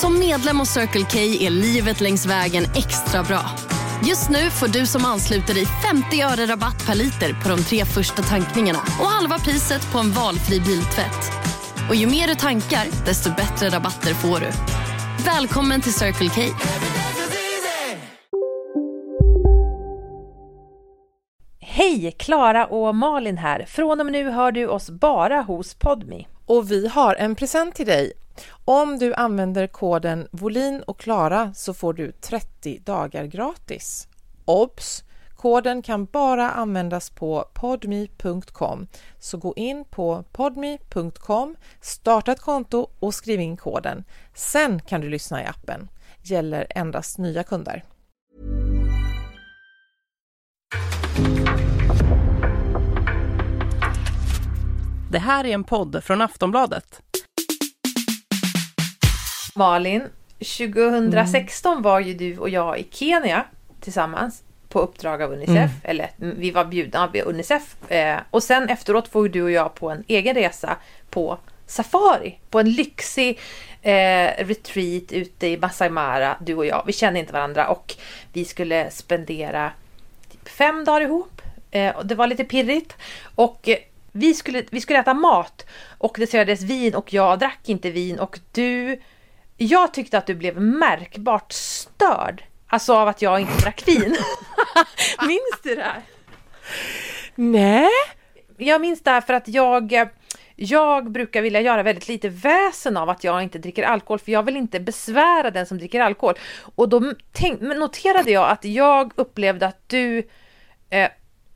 Som medlem hos Circle K är livet längs vägen extra bra. Just nu får du som ansluter dig 50 öre rabatt per liter på de tre första tankningarna och halva priset på en valfri biltvätt. Och ju mer du tankar, desto bättre rabatter får du. Välkommen till Circle K. Hej! Klara och Malin här. Från och med nu hör du oss bara hos Podmi. Och vi har en present till dig. Om du använder koden volin och Klara så får du 30 dagar gratis. Obs! Koden kan bara användas på podme.com. Så gå in på podme.com, starta ett konto och skriv in koden. Sen kan du lyssna i appen. Gäller endast nya kunder. Det här är en podd från Aftonbladet. Malin, 2016 var ju du och jag i Kenya tillsammans på uppdrag av Unicef. Eller mm, vi var bjudna av Unicef. Eh, och sen efteråt får du och jag på en egen resa på safari. På en lyxig eh, retreat ute i Masai Mara, du och jag. Vi kände inte varandra och vi skulle spendera typ fem dagar ihop. Eh, och det var lite pirrigt. Och eh, vi skulle, vi skulle äta mat och det serverades vin och jag drack inte vin och du... Jag tyckte att du blev märkbart störd. Alltså av att jag inte drack vin. minns du det här? Nej, Jag minns det här för att jag... Jag brukar vilja göra väldigt lite väsen av att jag inte dricker alkohol för jag vill inte besvära den som dricker alkohol. Och då tänk, noterade jag att jag upplevde att du eh,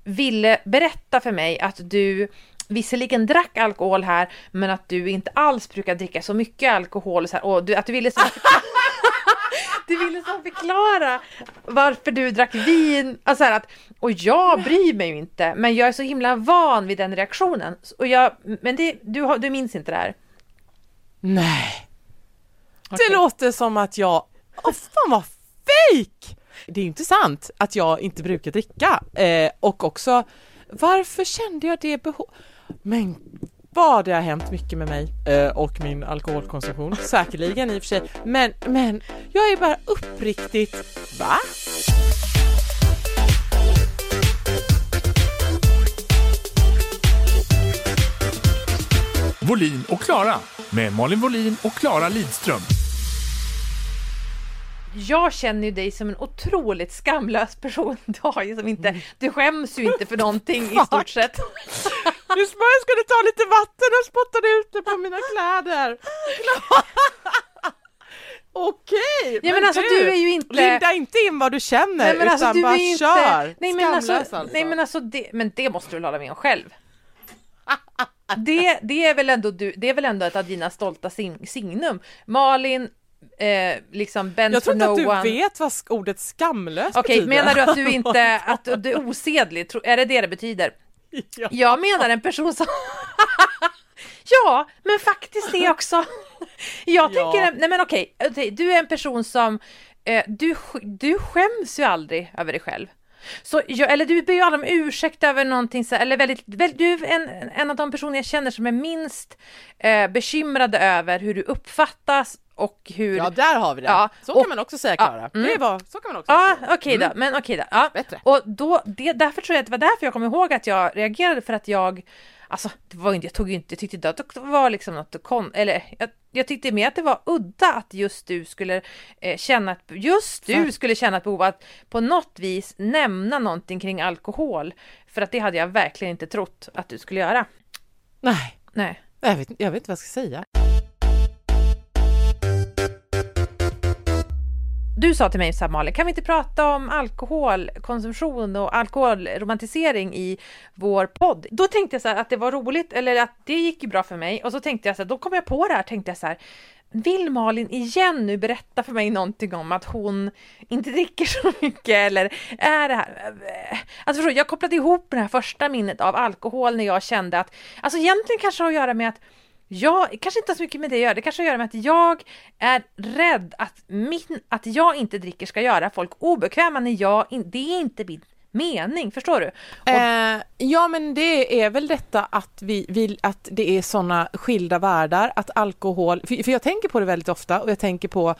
ville berätta för mig att du visserligen drack alkohol här men att du inte alls brukar dricka så mycket alkohol så här, och du, att du ville så Du ville så förklara varför du drack vin. Alltså att, och jag bryr mig ju inte, men jag är så himla van vid den reaktionen. Och jag, men det, du, du minns inte det här? nej. Okej. Det låter som att jag... Åh fan vad fejk! Det är ju inte sant att jag inte brukar dricka. Eh, och också, varför kände jag det behov... Men vad det har hänt mycket med mig eh, och min alkoholkonsumtion, säkerligen i och för sig. Men, men jag är bara uppriktigt... Va? Volin och Klara med Malin Volin och Klara Lidström. Jag känner ju dig som en otroligt skamlös person. Du, har ju som inte, du skäms ju inte för någonting i stort sett. Ska jag skulle ta lite vatten och spotta det ute på mina kläder. Okej, Ja, men alltså, du är ju inte- Linda inte in vad du känner Nej men alltså utan du bara inte... kör. Nej men alltså, Skamlös alltså. nej men alltså det, men det måste du hålla med om själv? Det, det är väl ändå du, det är väl ändå ett av dina stolta sign, signum. Malin, eh, liksom bend jag tror inte no att du one. vet vad ordet skamlös Okej, betyder. menar du att du inte, att du är osedlig? Är det det det betyder? Ja. Jag menar en person som... ja, men faktiskt det också. Jag Ja. tänker, nej men okej, okej, du är en person som, eh, du, du skäms ju aldrig över dig själv. Så, jag, eller du ber ju aldrig om ursäkt över någonting, så, eller väldigt, väl, du är en, en av de personer jag känner som är minst eh, bekymrade över hur du uppfattas och hur... Ja, där har vi det. Ja, Så och- kan man också säga, ja, Klara. mm. Det var, så kan man också Ja, säga. okej då, men okej då. Ja. Bättre. Och då, det, därför tror jag att det var därför jag kom ihåg att jag reagerade för att jag, alltså det var inte, jag tog inte, jag tyckte inte att det var liksom något kon, eller jag, jag tyckte mer att det var udda att just du skulle eh, känna att, just du skulle känna ett behov att på något vis nämna någonting kring alkohol. För att det hade jag verkligen inte trott att du skulle göra. Nej, Nej. jag vet, jag vet inte vad jag ska säga. Du sa till mig så här, Malin, kan vi inte prata om alkoholkonsumtion och alkoholromantisering i vår podd? Då tänkte jag så här att det var roligt, eller att det gick ju bra för mig. Och så tänkte jag så här, då kom jag på det här, tänkte jag så här, vill Malin igen nu berätta för mig någonting om att hon inte dricker så mycket eller är det här? Alltså förstår, jag kopplade ihop det här första minnet av alkohol när jag kände att, alltså egentligen kanske det har att göra med att jag, kanske inte har så mycket med det att göra, det kanske har att göra med att jag är rädd att, min, att jag inte dricker ska göra folk obekväma när jag, det är inte min mening, förstår du? Och... Eh, ja men det är väl detta att vi vill att det är sådana skilda världar, att alkohol, för, för jag tänker på det väldigt ofta och jag tänker på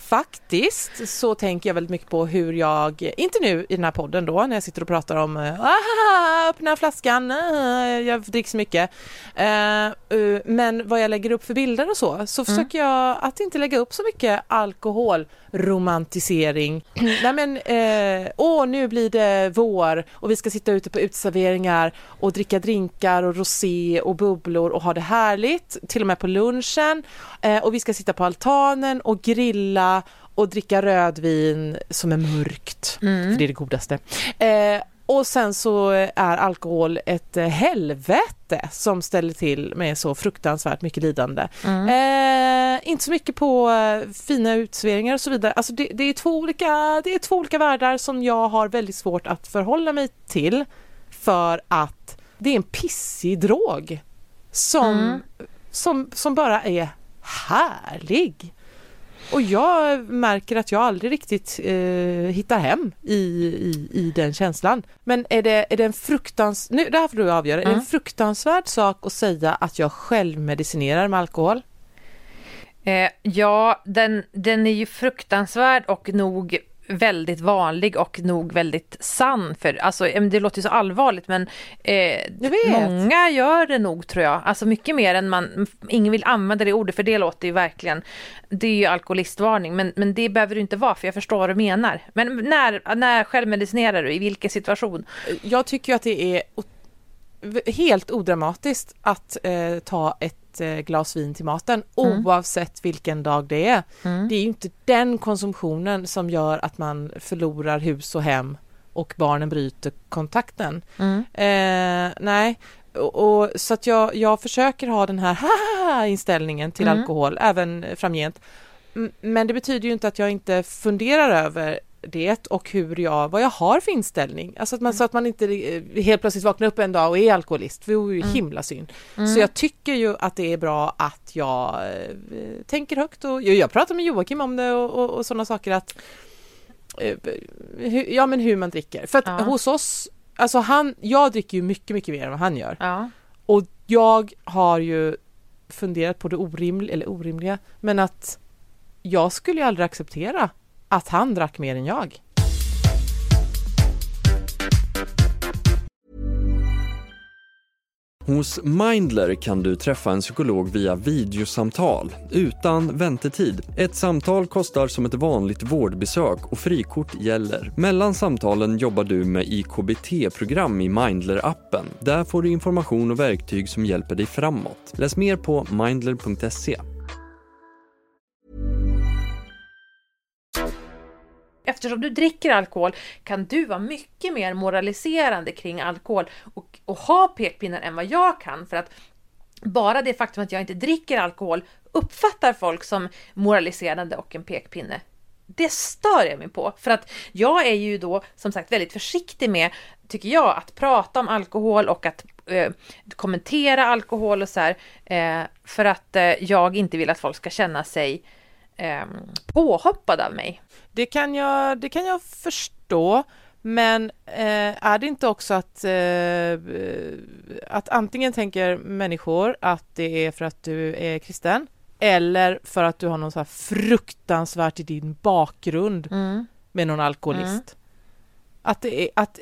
Faktiskt så tänker jag väldigt mycket på hur jag, inte nu i den här podden då när jag sitter och pratar om ah, öppna flaskan, ah, jag dricker så mycket. Uh, uh, men vad jag lägger upp för bilder och så, så mm. försöker jag att inte lägga upp så mycket alkoholromantisering. Nej men, uh, åh nu blir det vår och vi ska sitta ute på uteserveringar och dricka drinkar och rosé och bubblor och ha det härligt, till och med på lunchen. och vi ska sitta på altanen och grilla och dricka rödvin som är mörkt, mm. för det är det godaste. Eh, och sen så är alkohol ett eh, helvete som ställer till med så fruktansvärt mycket lidande. Mm. Eh, inte så mycket på eh, fina utsveringar och så vidare. Alltså det, det, är två olika, det är två olika världar som jag har väldigt svårt att förhålla mig till för att det är en pissig drog som, mm. som, som bara är härlig. Och jag märker att jag aldrig riktigt eh, hittar hem i, i, i den känslan. Men är det, är det en fruktans... Nu, det här får du avgöra. Mm. Är det en fruktansvärd sak att säga att jag självmedicinerar med alkohol? Eh, ja, den, den är ju fruktansvärd och nog väldigt vanlig och nog väldigt sann. För, alltså, det låter ju så allvarligt men eh, många gör det nog tror jag. Alltså mycket mer än man, ingen vill använda det ordet för det låter ju verkligen, det är ju alkoholistvarning men, men det behöver det inte vara för jag förstår vad du menar. Men när, när självmedicinerar du, i vilken situation? Jag tycker att det är helt odramatiskt att eh, ta ett ett eh, glas vin till maten mm. oavsett vilken dag det är. Mm. Det är ju inte den konsumtionen som gör att man förlorar hus och hem och barnen bryter kontakten. Mm. Eh, nej, och, och, så att jag, jag försöker ha den här inställningen till mm. alkohol även framgent. Men det betyder ju inte att jag inte funderar över det och hur jag, vad jag har för inställning. Alltså att man, mm. så att man inte eh, helt plötsligt vaknar upp en dag och är alkoholist, det vore ju mm. himla synd. Mm. Så jag tycker ju att det är bra att jag eh, tänker högt och jag, jag pratar med Joakim om det och, och, och sådana saker att eh, hu, ja men hur man dricker. För att ja. hos oss, alltså han, jag dricker ju mycket, mycket mer än vad han gör. Ja. Och jag har ju funderat på det orimliga, eller orimliga, men att jag skulle ju aldrig acceptera att han drack mer än jag. Hos Mindler kan du träffa en psykolog via videosamtal utan väntetid. Ett samtal kostar som ett vanligt vårdbesök och frikort gäller. Mellan samtalen jobbar du med IKBT-program i Mindler-appen. Där får du information och verktyg som hjälper dig framåt. Läs mer på mindler.se. eftersom du dricker alkohol kan du vara mycket mer moraliserande kring alkohol och, och ha pekpinnar än vad jag kan för att bara det faktum att jag inte dricker alkohol uppfattar folk som moraliserande och en pekpinne. Det stör jag mig på för att jag är ju då som sagt väldigt försiktig med, tycker jag, att prata om alkohol och att eh, kommentera alkohol och så här, eh, för att eh, jag inte vill att folk ska känna sig eh, påhoppad av mig. Det kan jag, det kan jag förstå, men eh, är det inte också att, eh, att antingen tänker människor att det är för att du är kristen eller för att du har någon så här fruktansvärt i din bakgrund mm. med någon alkoholist. Mm. Att, det är, att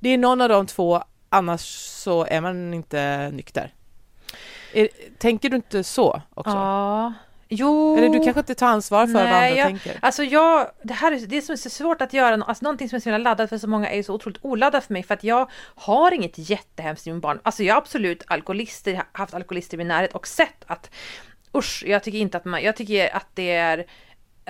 det är någon av de två, annars så är man inte nykter. Är, tänker du inte så också? Ja. Jo. Eller du kanske inte tar ansvar för Nej, vad andra jag, tänker? Alltså jag, det här är det som är så svårt att göra, alltså någonting som är så himla laddat för så många är ju så otroligt oladdat för mig för att jag har inget jättehemskt i min barn. Alltså jag har absolut alkoholister, haft alkoholister i min närhet och sett att usch, jag tycker inte att man, jag tycker att det är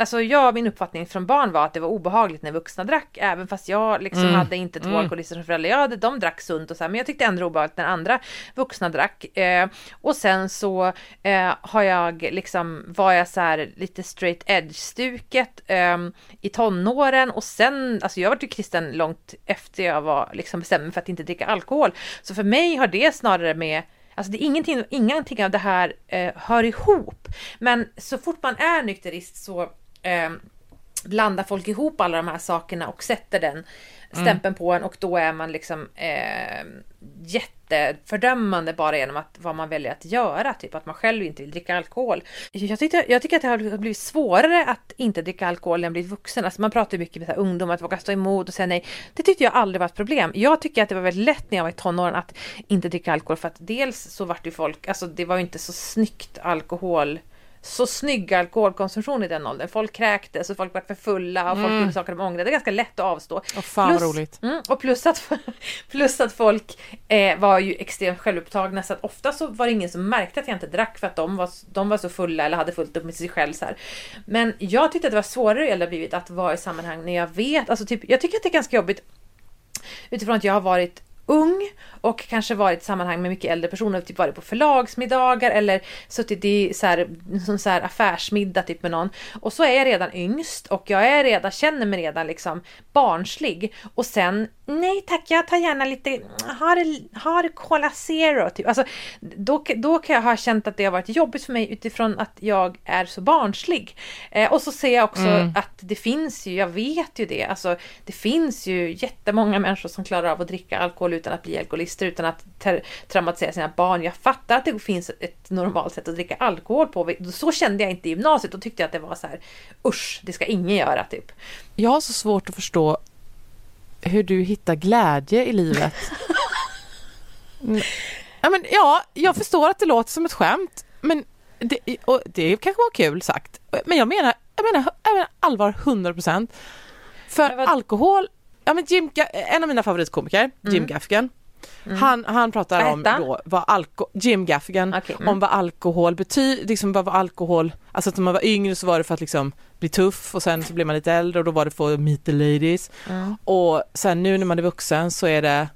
alltså jag, min uppfattning från barn var att det var obehagligt när vuxna drack, även fast jag liksom Mm. hade inte två Mm. alkoholister som föräldrar. Jag hade, de drack sunt och så här, men jag tyckte ändå obehagligt när andra vuxna drack. Eh, och sen så eh, har jag liksom, var jag så här lite straight edge-stuket eh, i tonåren och sen, alltså jag var ju kristen långt efter jag var liksom bestämd mig för att inte dricka alkohol. Så för mig har det snarare med Alltså det är ingenting, ingenting av det här eh, hör ihop. Men så fort man är nykterist så eh, blandar folk ihop alla de här sakerna och sätter den stämpeln på en och då är man liksom eh, jättefördömande bara genom att vad man väljer att göra, typ att man själv inte vill dricka alkohol. Jag, tyckte, jag tycker att det har blivit svårare att inte dricka alkohol när man blivit vuxen. Alltså man pratar mycket med så här ungdomar, att våga stå emot och säga nej. Det tyckte jag aldrig var ett problem. Jag tycker att det var väldigt lätt när jag var i tonåren att inte dricka alkohol för att dels så vart ju folk, alltså det var ju inte så snyggt alkohol så snygg alkoholkonsumtion i den åldern. Folk kräktes och folk var för fulla och folk Mm. gjorde saker de ångrade. Det är ganska lätt att avstå. Åh, fan vad roligt. Mm, och plus att, plus att folk eh, var ju extremt självupptagna så att ofta så var det ingen som märkte att jag inte drack för att de var, de var så fulla eller hade fullt upp med sig själv så här. Men jag tyckte att det var svårare äldre blivit att vara i sammanhang när jag vet, alltså typ, jag tycker att det är ganska jobbigt utifrån att jag har varit ung och kanske varit i sammanhang med mycket äldre personer, typ varit på förlagsmiddagar eller suttit i så här, som så här affärsmiddag typ med någon. Och så är jag redan yngst och jag är redan, känner mig redan liksom barnslig. Och sen, nej tack, jag tar gärna lite, har har Cola Zero typ. Alltså, då, då kan jag ha känt att det har varit jobbigt för mig utifrån att jag är så barnslig. Eh, och så ser jag också Mm. att det finns ju, jag vet ju det, alltså det finns ju jättemånga människor som klarar av att dricka alkohol utan att bli alkoholister, utan att ter- traumatisera sina barn. Jag fattar att det finns ett normalt sätt att dricka alkohol på. Så kände jag inte i gymnasiet. Då tyckte jag att det var så här, usch, det ska ingen göra typ. Jag har så svårt att förstå hur du hittar glädje i livet. Mm. Ja, men, ja, jag förstår att det låter som ett skämt, men det, och det kanske var kul sagt. Men jag menar, jag menar, jag menar allvar 100 procent. För vad- alkohol, ja, men Jim, en av mina favoritkomiker, Jim Mm. Gaffigan, han, han pratar om då vad alko- Jim Gaffigan, Okej, mm. om vad alkohol betyder, liksom vad var alkohol, alltså att när man var yngre så var det för att liksom bli tuff och sen så blev man lite äldre och då var det för att meet the ladies. Mm. Och sen nu när man är vuxen så är det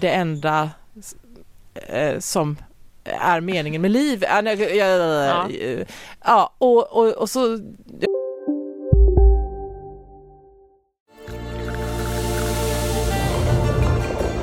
det enda eh, som är meningen med liv. Ja, nej, ja, Ja. ja och, och, och så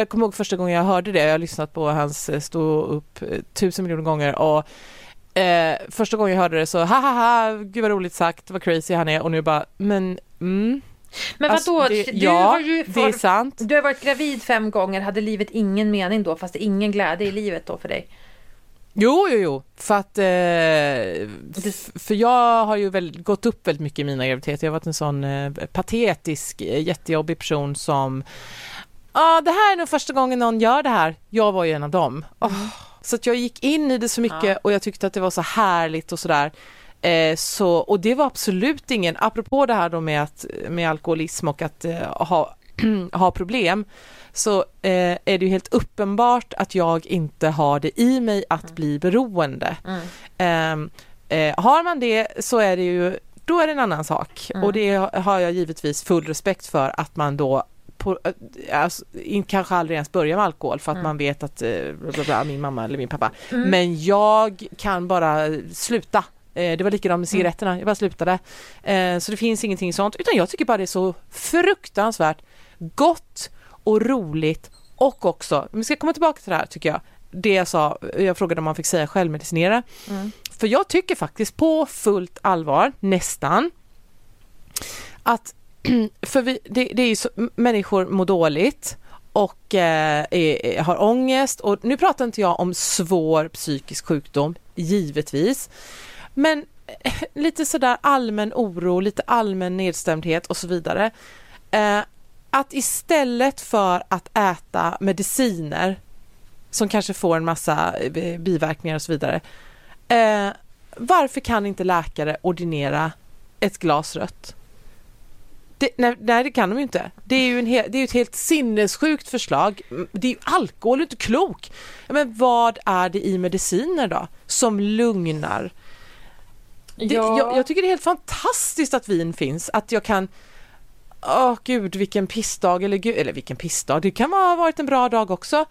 Jag kommer ihåg första gången jag hörde det, jag har lyssnat på hans eh, stå upp eh, tusen miljoner gånger och eh, första gången jag hörde det så ha ha ha, gud vad roligt sagt, vad crazy han är och nu bara, men mm. Men Alltså, vadå? det- du ja, har ju det är sant. Du har varit gravid fem gånger, hade livet ingen mening då? Fast ingen glädje i livet då för dig? Jo, jo, jo, för att eh, för jag har ju väl gått upp väldigt mycket i mina graviditeter. Jag har varit en sån eh, patetisk, eh, jättejobbig person som Ja, det här är nog första gången någon gör det här. Jag var ju en av dem. Åh, Så att jag gick in i det så mycket och jag tyckte att det var så härligt och sådär. Eh, så, och det var absolut ingen, apropå det här då med, att, med alkoholism och att eh, ha, ha problem, så eh, är det ju helt uppenbart att jag inte har det i mig att bli beroende. Mm. Ehm, eh, har man det så är det ju, då är det en annan sak. Mm. Och det har jag givetvis full respekt för att man då på, eh, alltså, kanske aldrig ens börjar med alkohol för att Mm. man vet att eh, bla, bla, bla, min mamma eller min pappa. Mm. Men jag kan bara sluta. Eh, Det var likadant med cigaretterna, jag bara slutade. Så det finns ingenting sånt, utan jag tycker bara det är så fruktansvärt gott och roligt och också, vi ska komma tillbaka till det här tycker jag, det jag sa, jag frågade om man fick säga självmedicinera. Mm. För jag tycker faktiskt på fullt allvar, nästan, att för vi, det, det är ju så, människor mår dåligt och eh, är, har ångest och nu pratar inte jag om svår psykisk sjukdom, givetvis. Men eh, lite sådär allmän oro, lite allmän nedstämdhet och så vidare. Eh, att istället för att äta mediciner som kanske får en massa eh, biverkningar och så vidare. Eh, varför kan inte läkare ordinera ett glas rött? Det, nej, nej, det kan de ju inte. Det är ju, en hel, det är ett helt sinnessjukt förslag. Det är ju alkohol, du är inte klok. Men vad är det i mediciner då som lugnar? Det, Ja. jag, jag tycker det är helt fantastiskt att vin finns, att jag kan Åh gud vilken pissdag eller, gud, eller vilken pissdag, det kan ha varit en bra dag också.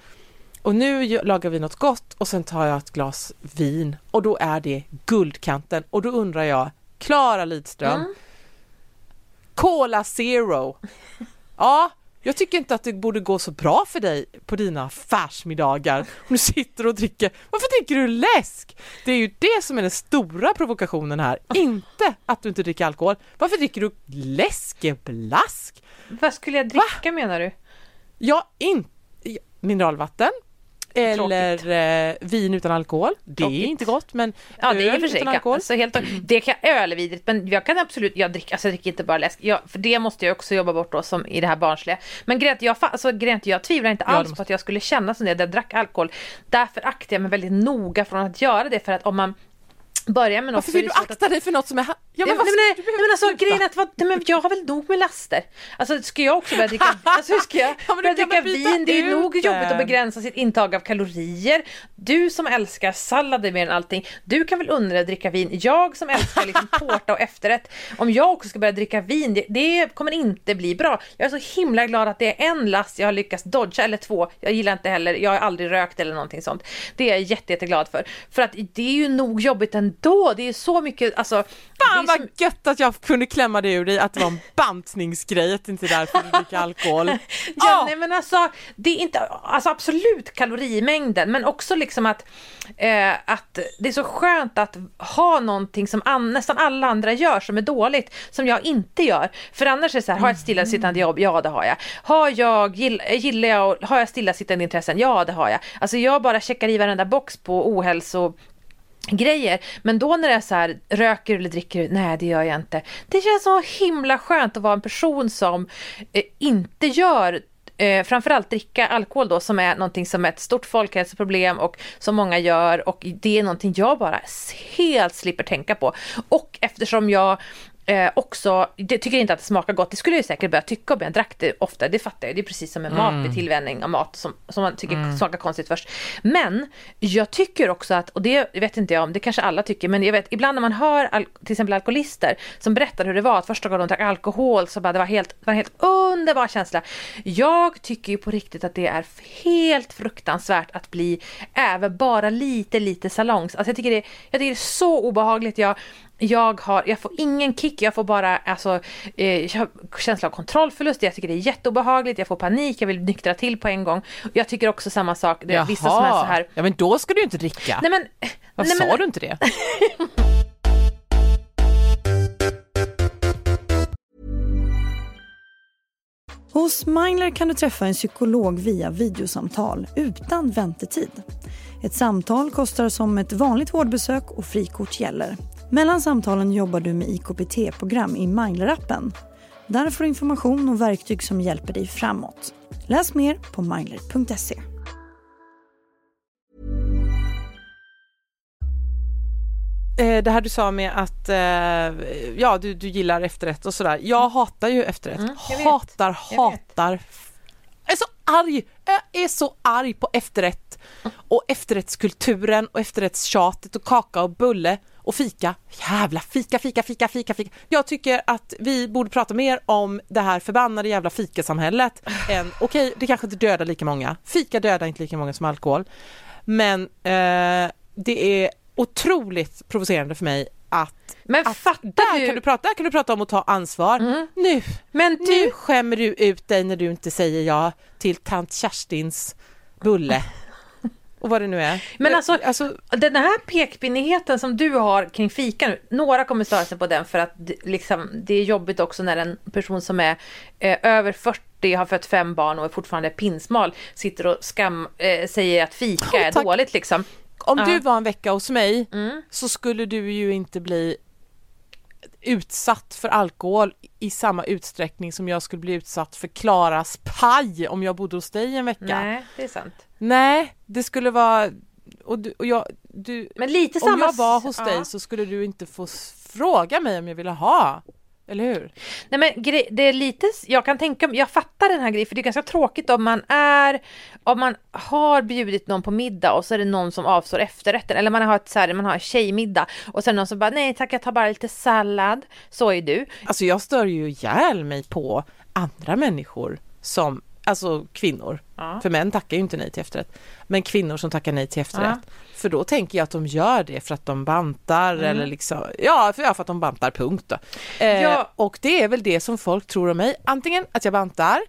Och nu lagar vi något gott och sen tar jag ett glas vin och då är det guldkanten och då undrar jag, Klara Lidström, Mm. Cola Zero. Ja, jag tycker inte att det borde gå så bra för dig på dina affärsmiddagar. Om du sitter och dricker, varför dricker du läsk? Det är ju det som är den stora provokationen här, inte att du inte dricker alkohol. Varför dricker du läskeblask? Vad skulle jag dricka menar du? Ja, inte mineralvatten eller eh, vin utan alkohol. Det Tråkigt. är inte gott men Ja, det är för sig utan alkohol. alltså, helt, det kan öl är vidrigt, men jag kan absolut, jag dricker, alltså, jag dricker inte bara läsk, jag, för det måste jag också jobba bort då som i det här barnsliga. Men grejen jag, alltså, grejen jag tvivlar inte Ja, alls måste- på att jag skulle känna som det när jag drack alkohol. Därför aktar jag mig väldigt noga från att göra det, för att om man börjar med något Varför vill du att- akta dig för något som är... Ja, nej, men, du nej, behöver men alltså sluta. grejen att vad, nej, men jag har väl nog med laster. Alltså ska jag också börja dricka, alltså ska jag Ja, börja dricka vin? Det är ju nog jobbigt att begränsa sitt intag av kalorier. Du som älskar sallader mer än allting, du kan väl dig att dricka vin. Jag som älskar liksom tårta och efterrätt, om jag också ska börja dricka vin, det, det kommer inte bli bra. Jag är så himla glad att det är en last jag har lyckats dodga, eller två. Jag gillar inte heller, jag har aldrig rökt eller någonting sånt. Det är jag jätte, jätteglad för. För att det är ju nog jobbigt ändå. Det är så mycket, alltså. Fan vad gött att jag kunde klämma det ur dig att det var en bantningsgrej, att det inte är därför du dricker alkohol. Ja, Ah! nej men alltså, det är inte, alltså absolut kalorimängden, men också liksom att, eh, att det är så skönt att ha någonting som an, nästan alla andra gör som är dåligt, som jag inte gör. För annars är det så här, har jag ett stillasittande jobb? Ja, det har jag. Har jag, gill, gillar jag, har jag stillasittande intressen? Ja, det har jag. Alltså jag bara checkar i varenda box på ohälso grejer. Men då när det är så här, röker eller dricker du? Nej, det gör jag inte. Det känns så himla skönt att vara en person som eh, inte gör Eh, framförallt dricka alkohol då som är någonting som är ett stort folkhälsoproblem och som många gör och det är någonting jag bara helt slipper tänka på. Och eftersom jag eh, också, det tycker inte att det smakar gott, det skulle jag ju säkert börja tycka om jag drack det ofta, det fattar jag, det är precis som med mat Mm. tillvänjning av mat som, som man tycker smakar konstigt först. Men jag tycker också att, och det vet inte jag om, det kanske alla tycker, men jag vet ibland när man hör al- till exempel alkoholister som berättar hur det var att första gången de drack alkohol så bara det var helt, det var en helt underbar känsla. Jag tycker ju på riktigt att det är helt fruktansvärt att bli även bara lite, lite salongs. Alltså jag tycker det, jag tycker det är så obehagligt. Jag, jag, har, jag får ingen kick, jag får bara alltså, eh, känsla av kontrollförlust, jag tycker det är jätteobehagligt, jag får panik, jag vill nyktra till på en gång. Jag tycker också samma sak, det är vissa som är så här... ja men då ska du ju inte dricka. Nej men... Varför nej, men, sa du inte det? Hos Mindler kan du träffa en psykolog via videosamtal utan väntetid. Ett samtal kostar som ett vanligt vårdbesök och frikort gäller. Mellan samtalen jobbar du med IKPT-program i Mindler-appen. Där får du information och verktyg som hjälper dig framåt. Läs mer på mindler.se. Eh, det här du sa med att eh, ja, du, du gillar efterrätt och sådär. Jag hatar ju efterrätt. Mm, hatar, hatar. Jag är så arg! Jag är så arg på efterrätt och efterrättskulturen och efterrättstjatet och kaka och bulle och fika. Jävla fika, fika, fika, fika, fika. Jag tycker att vi borde prata mer om det här förbannade jävla fikasamhället. än- Okej, det kanske inte dödar lika många. Fika dödar inte lika många som alkohol. Men eh, det är otroligt provocerande för mig att Men att fattar där du? Kan du, prata, där kan du prata om att ta ansvar. Nu, Men nu du, skämmer du ut dig när du inte säger ja till tant Kerstins bulle. Och vad det nu är. Men alltså- alltså den här pekpinnigheten som du har kring fika nu, några kommer störa sig på den för att liksom, det är jobbigt också när en person som är eh, över 40, har fött fem barn och är fortfarande pinsmal, sitter och skam, eh, säger att fika är tack. dåligt liksom. Om du var en vecka hos mig Mm. så skulle du ju inte bli utsatt för alkohol i samma utsträckning som jag skulle bli utsatt för Klaras paj om jag bodde hos dig en vecka. Nej, det är sant. Nej, det skulle vara... Och, du, och jag, du, Men lite om samma... jag var hos ja. dig så skulle du inte få fråga mig om jag ville ha. Eller hur? Nej men det är lite, jag kan tänka jag fattar den här grejen för det är ganska tråkigt om man är, om man har bjudit någon på middag och så är det någon som avstår efterrätten eller man har ett så här, man har en tjejmiddag och sen någon som bara nej tack jag tar bara lite sallad, så är du. Alltså jag stör ju ihjäl mig på andra människor som, alltså kvinnor. Ja. För män tackar ju inte nej till efterrätt. Men kvinnor som tackar nej till efterrätt. För då tänker jag att de gör det för att de bantar Mm. eller liksom, ja för, ja, för att de bantar punkt då. Eh, Ja. Och det är väl det som folk tror om mig, antingen att jag bantar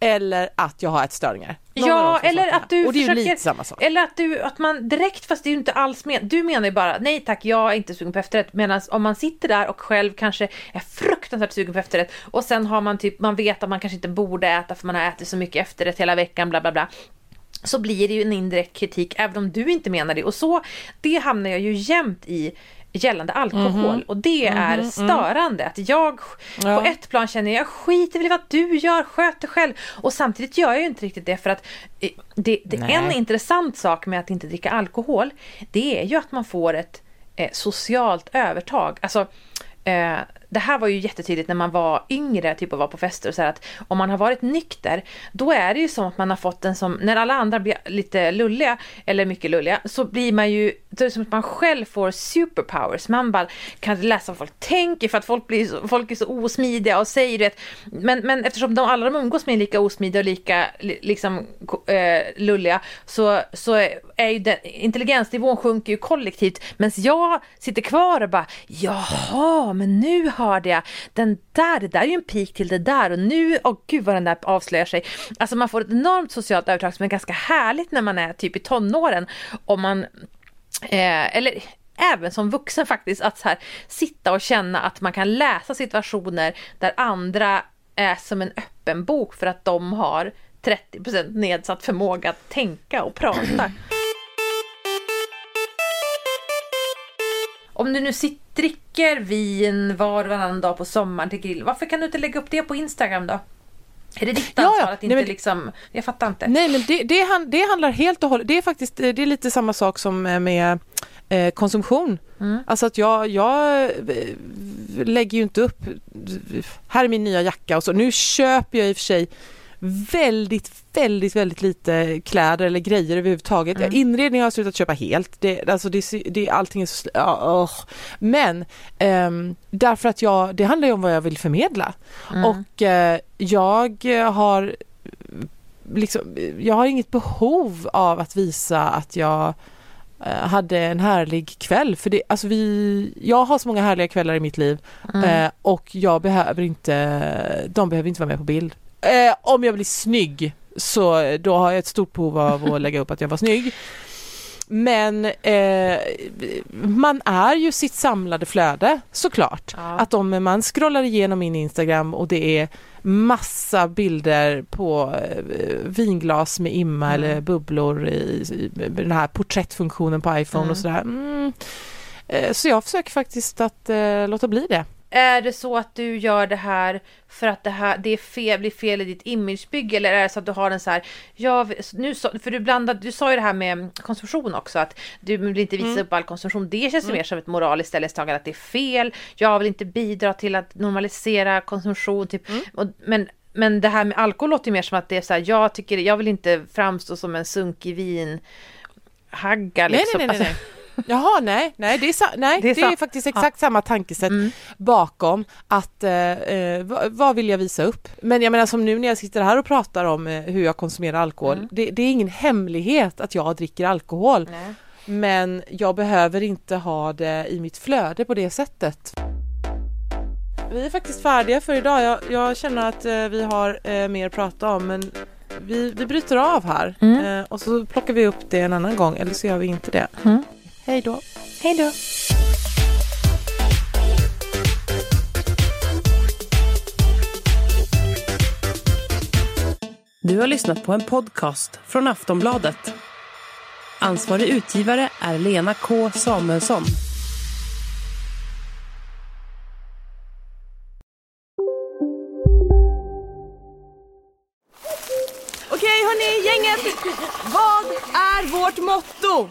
eller att jag har ätstörningar. Någon Ja, eller att du Och det är ju lite samma sak. eller att du, att man direkt, fast det är ju inte alls men, du menar ju bara nej tack jag är inte sugen på efterrätt, medan om man sitter där och själv kanske är fruktansvärt sugen på efterrätt och sen har man typ, man vet att man kanske inte borde äta för man har ätit så mycket efterrätt hela veckan, bla bla bla. Så blir det ju en indirekt kritik även om du inte menar det och så, det hamnar jag ju jämt i gällande alkohol och det är störande att jag Ja. på ett plan känner jag, skiter väl i vad du gör, sköt dig själv. Och samtidigt gör jag ju inte riktigt det för att eh, det, det en intressant sak med att inte dricka alkohol, det är ju att man får ett eh, socialt övertag. Alltså, eh, det här var ju jättetydligt när man var yngre, typ och var på fester och så här att om man har varit nykter, då är det ju som att man har fått en som, när alla andra blir lite lulliga, eller mycket lulliga, så blir man ju, då är det som att man själv får superpowers. Man bara kan läsa vad folk tänker för att folk, blir så, folk är så osmidiga och säger det. Men, men eftersom de, alla de umgås med är lika osmidiga och lika liksom, eh, lulliga så, så är ju den, intelligensnivån sjunker ju kollektivt. medan jag sitter kvar och bara jaha, men nu har hörde jag den där, det där är ju en pik till det där och nu, åh gud vad den där avslöjar sig. Alltså man får ett enormt socialt övertag som är ganska härligt när man är typ i tonåren. Om man Eh, eller även som vuxen faktiskt, att så här, sitta och känna att man kan läsa situationer där andra är som en öppen bok för att de har 30% nedsatt förmåga att tänka och prata. Om du nu sitter, dricker vin var och varannan dag på sommaren till grill, varför kan du inte lägga upp det på Instagram då? Är det ditt Ja, ja. ansvar att Nej, inte men- liksom, jag fattar inte. Nej men det, det, det handlar helt och hållet, det är faktiskt det är lite samma sak som med eh, konsumtion. Mm. Alltså att jag, jag eh, lägger ju inte upp, här är min nya jacka och så. Nu köper jag i och för sig väldigt, väldigt, väldigt lite kläder eller grejer överhuvudtaget. Mm. Inredning har jag slutat köpa helt. Det, alltså det, det, allting är så... Åh. Men ehm, därför att jag, det handlar ju om vad jag vill förmedla. Mm. Och eh, jag har liksom, jag har inget behov av att visa att jag eh, hade en härlig kväll. För det, alltså vi, jag har så många härliga kvällar i mitt liv Mm. eh, och jag behöver inte, de behöver inte vara med på bild. Eh, om jag blir snygg så då har jag ett stort behov av att lägga upp att jag var snygg. Men eh, man är ju sitt samlade flöde såklart. Ja. Att om man scrollar igenom min Instagram och det är massa bilder på eh, vinglas med imma Mm. eller bubblor i, i den här porträttfunktionen på iPhone Mm. och sådär. Mm. Eh, Så jag försöker faktiskt att eh, låta bli det. Är det så att du gör det här för att det här det är fel, blir fel i ditt imagebygge eller är det så att du har en så här, ja, nu så, för du blandade, du sa ju det här med konsumtion också att du vill inte visa Mm. upp all konsumtion. Det känns ju mer som ett moraliskt ställningstagande att det är fel. Jag vill inte bidra till att normalisera konsumtion typ. Mm. Och, men men det här med alkohol låter mer som att det är så här, jag tycker, jag vill inte framstå som en sunkig vin hagga Nej, liksom. nej, nej, nej. Alltså, Jaha, nej, nej, det är, nej, Det det är är, sa- faktiskt exakt samma tankesätt Mm. bakom att eh, eh, vad, vad vill jag visa upp? Men jag menar som nu när jag sitter här och pratar om eh, hur jag konsumerar alkohol, Mm. det, det är ingen hemlighet att jag dricker alkohol. nej. Men jag behöver inte ha det i mitt flöde på det sättet. Vi är faktiskt färdiga för idag. Jag, jag känner att eh, vi har eh, mer att prata om men vi, vi bryter av här Mm. eh, och så plockar vi upp det en annan gång eller så gör vi inte det. Hej då! Hej då! Du har lyssnat på en podcast från Aftonbladet. Ansvarig utgivare är Lena K Samuelsson. Okej hörni, gänget! Vad är vårt motto?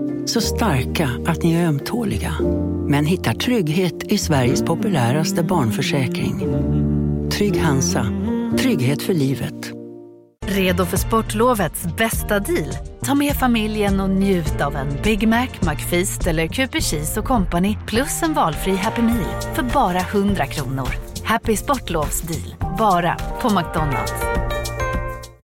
Så starka att ni är ömtåliga. Men hittar trygghet i Sveriges populäraste barnförsäkring. Trygg Hansa. Trygghet för livet. Redo för sportlovets bästa deal? Ta med familjen och njut av en Big Mac, McFeast eller Cooper Cheese och Company plus en valfri Happy Meal för bara 100 kronor. Happy Sportlovs deal, bara på McDonalds.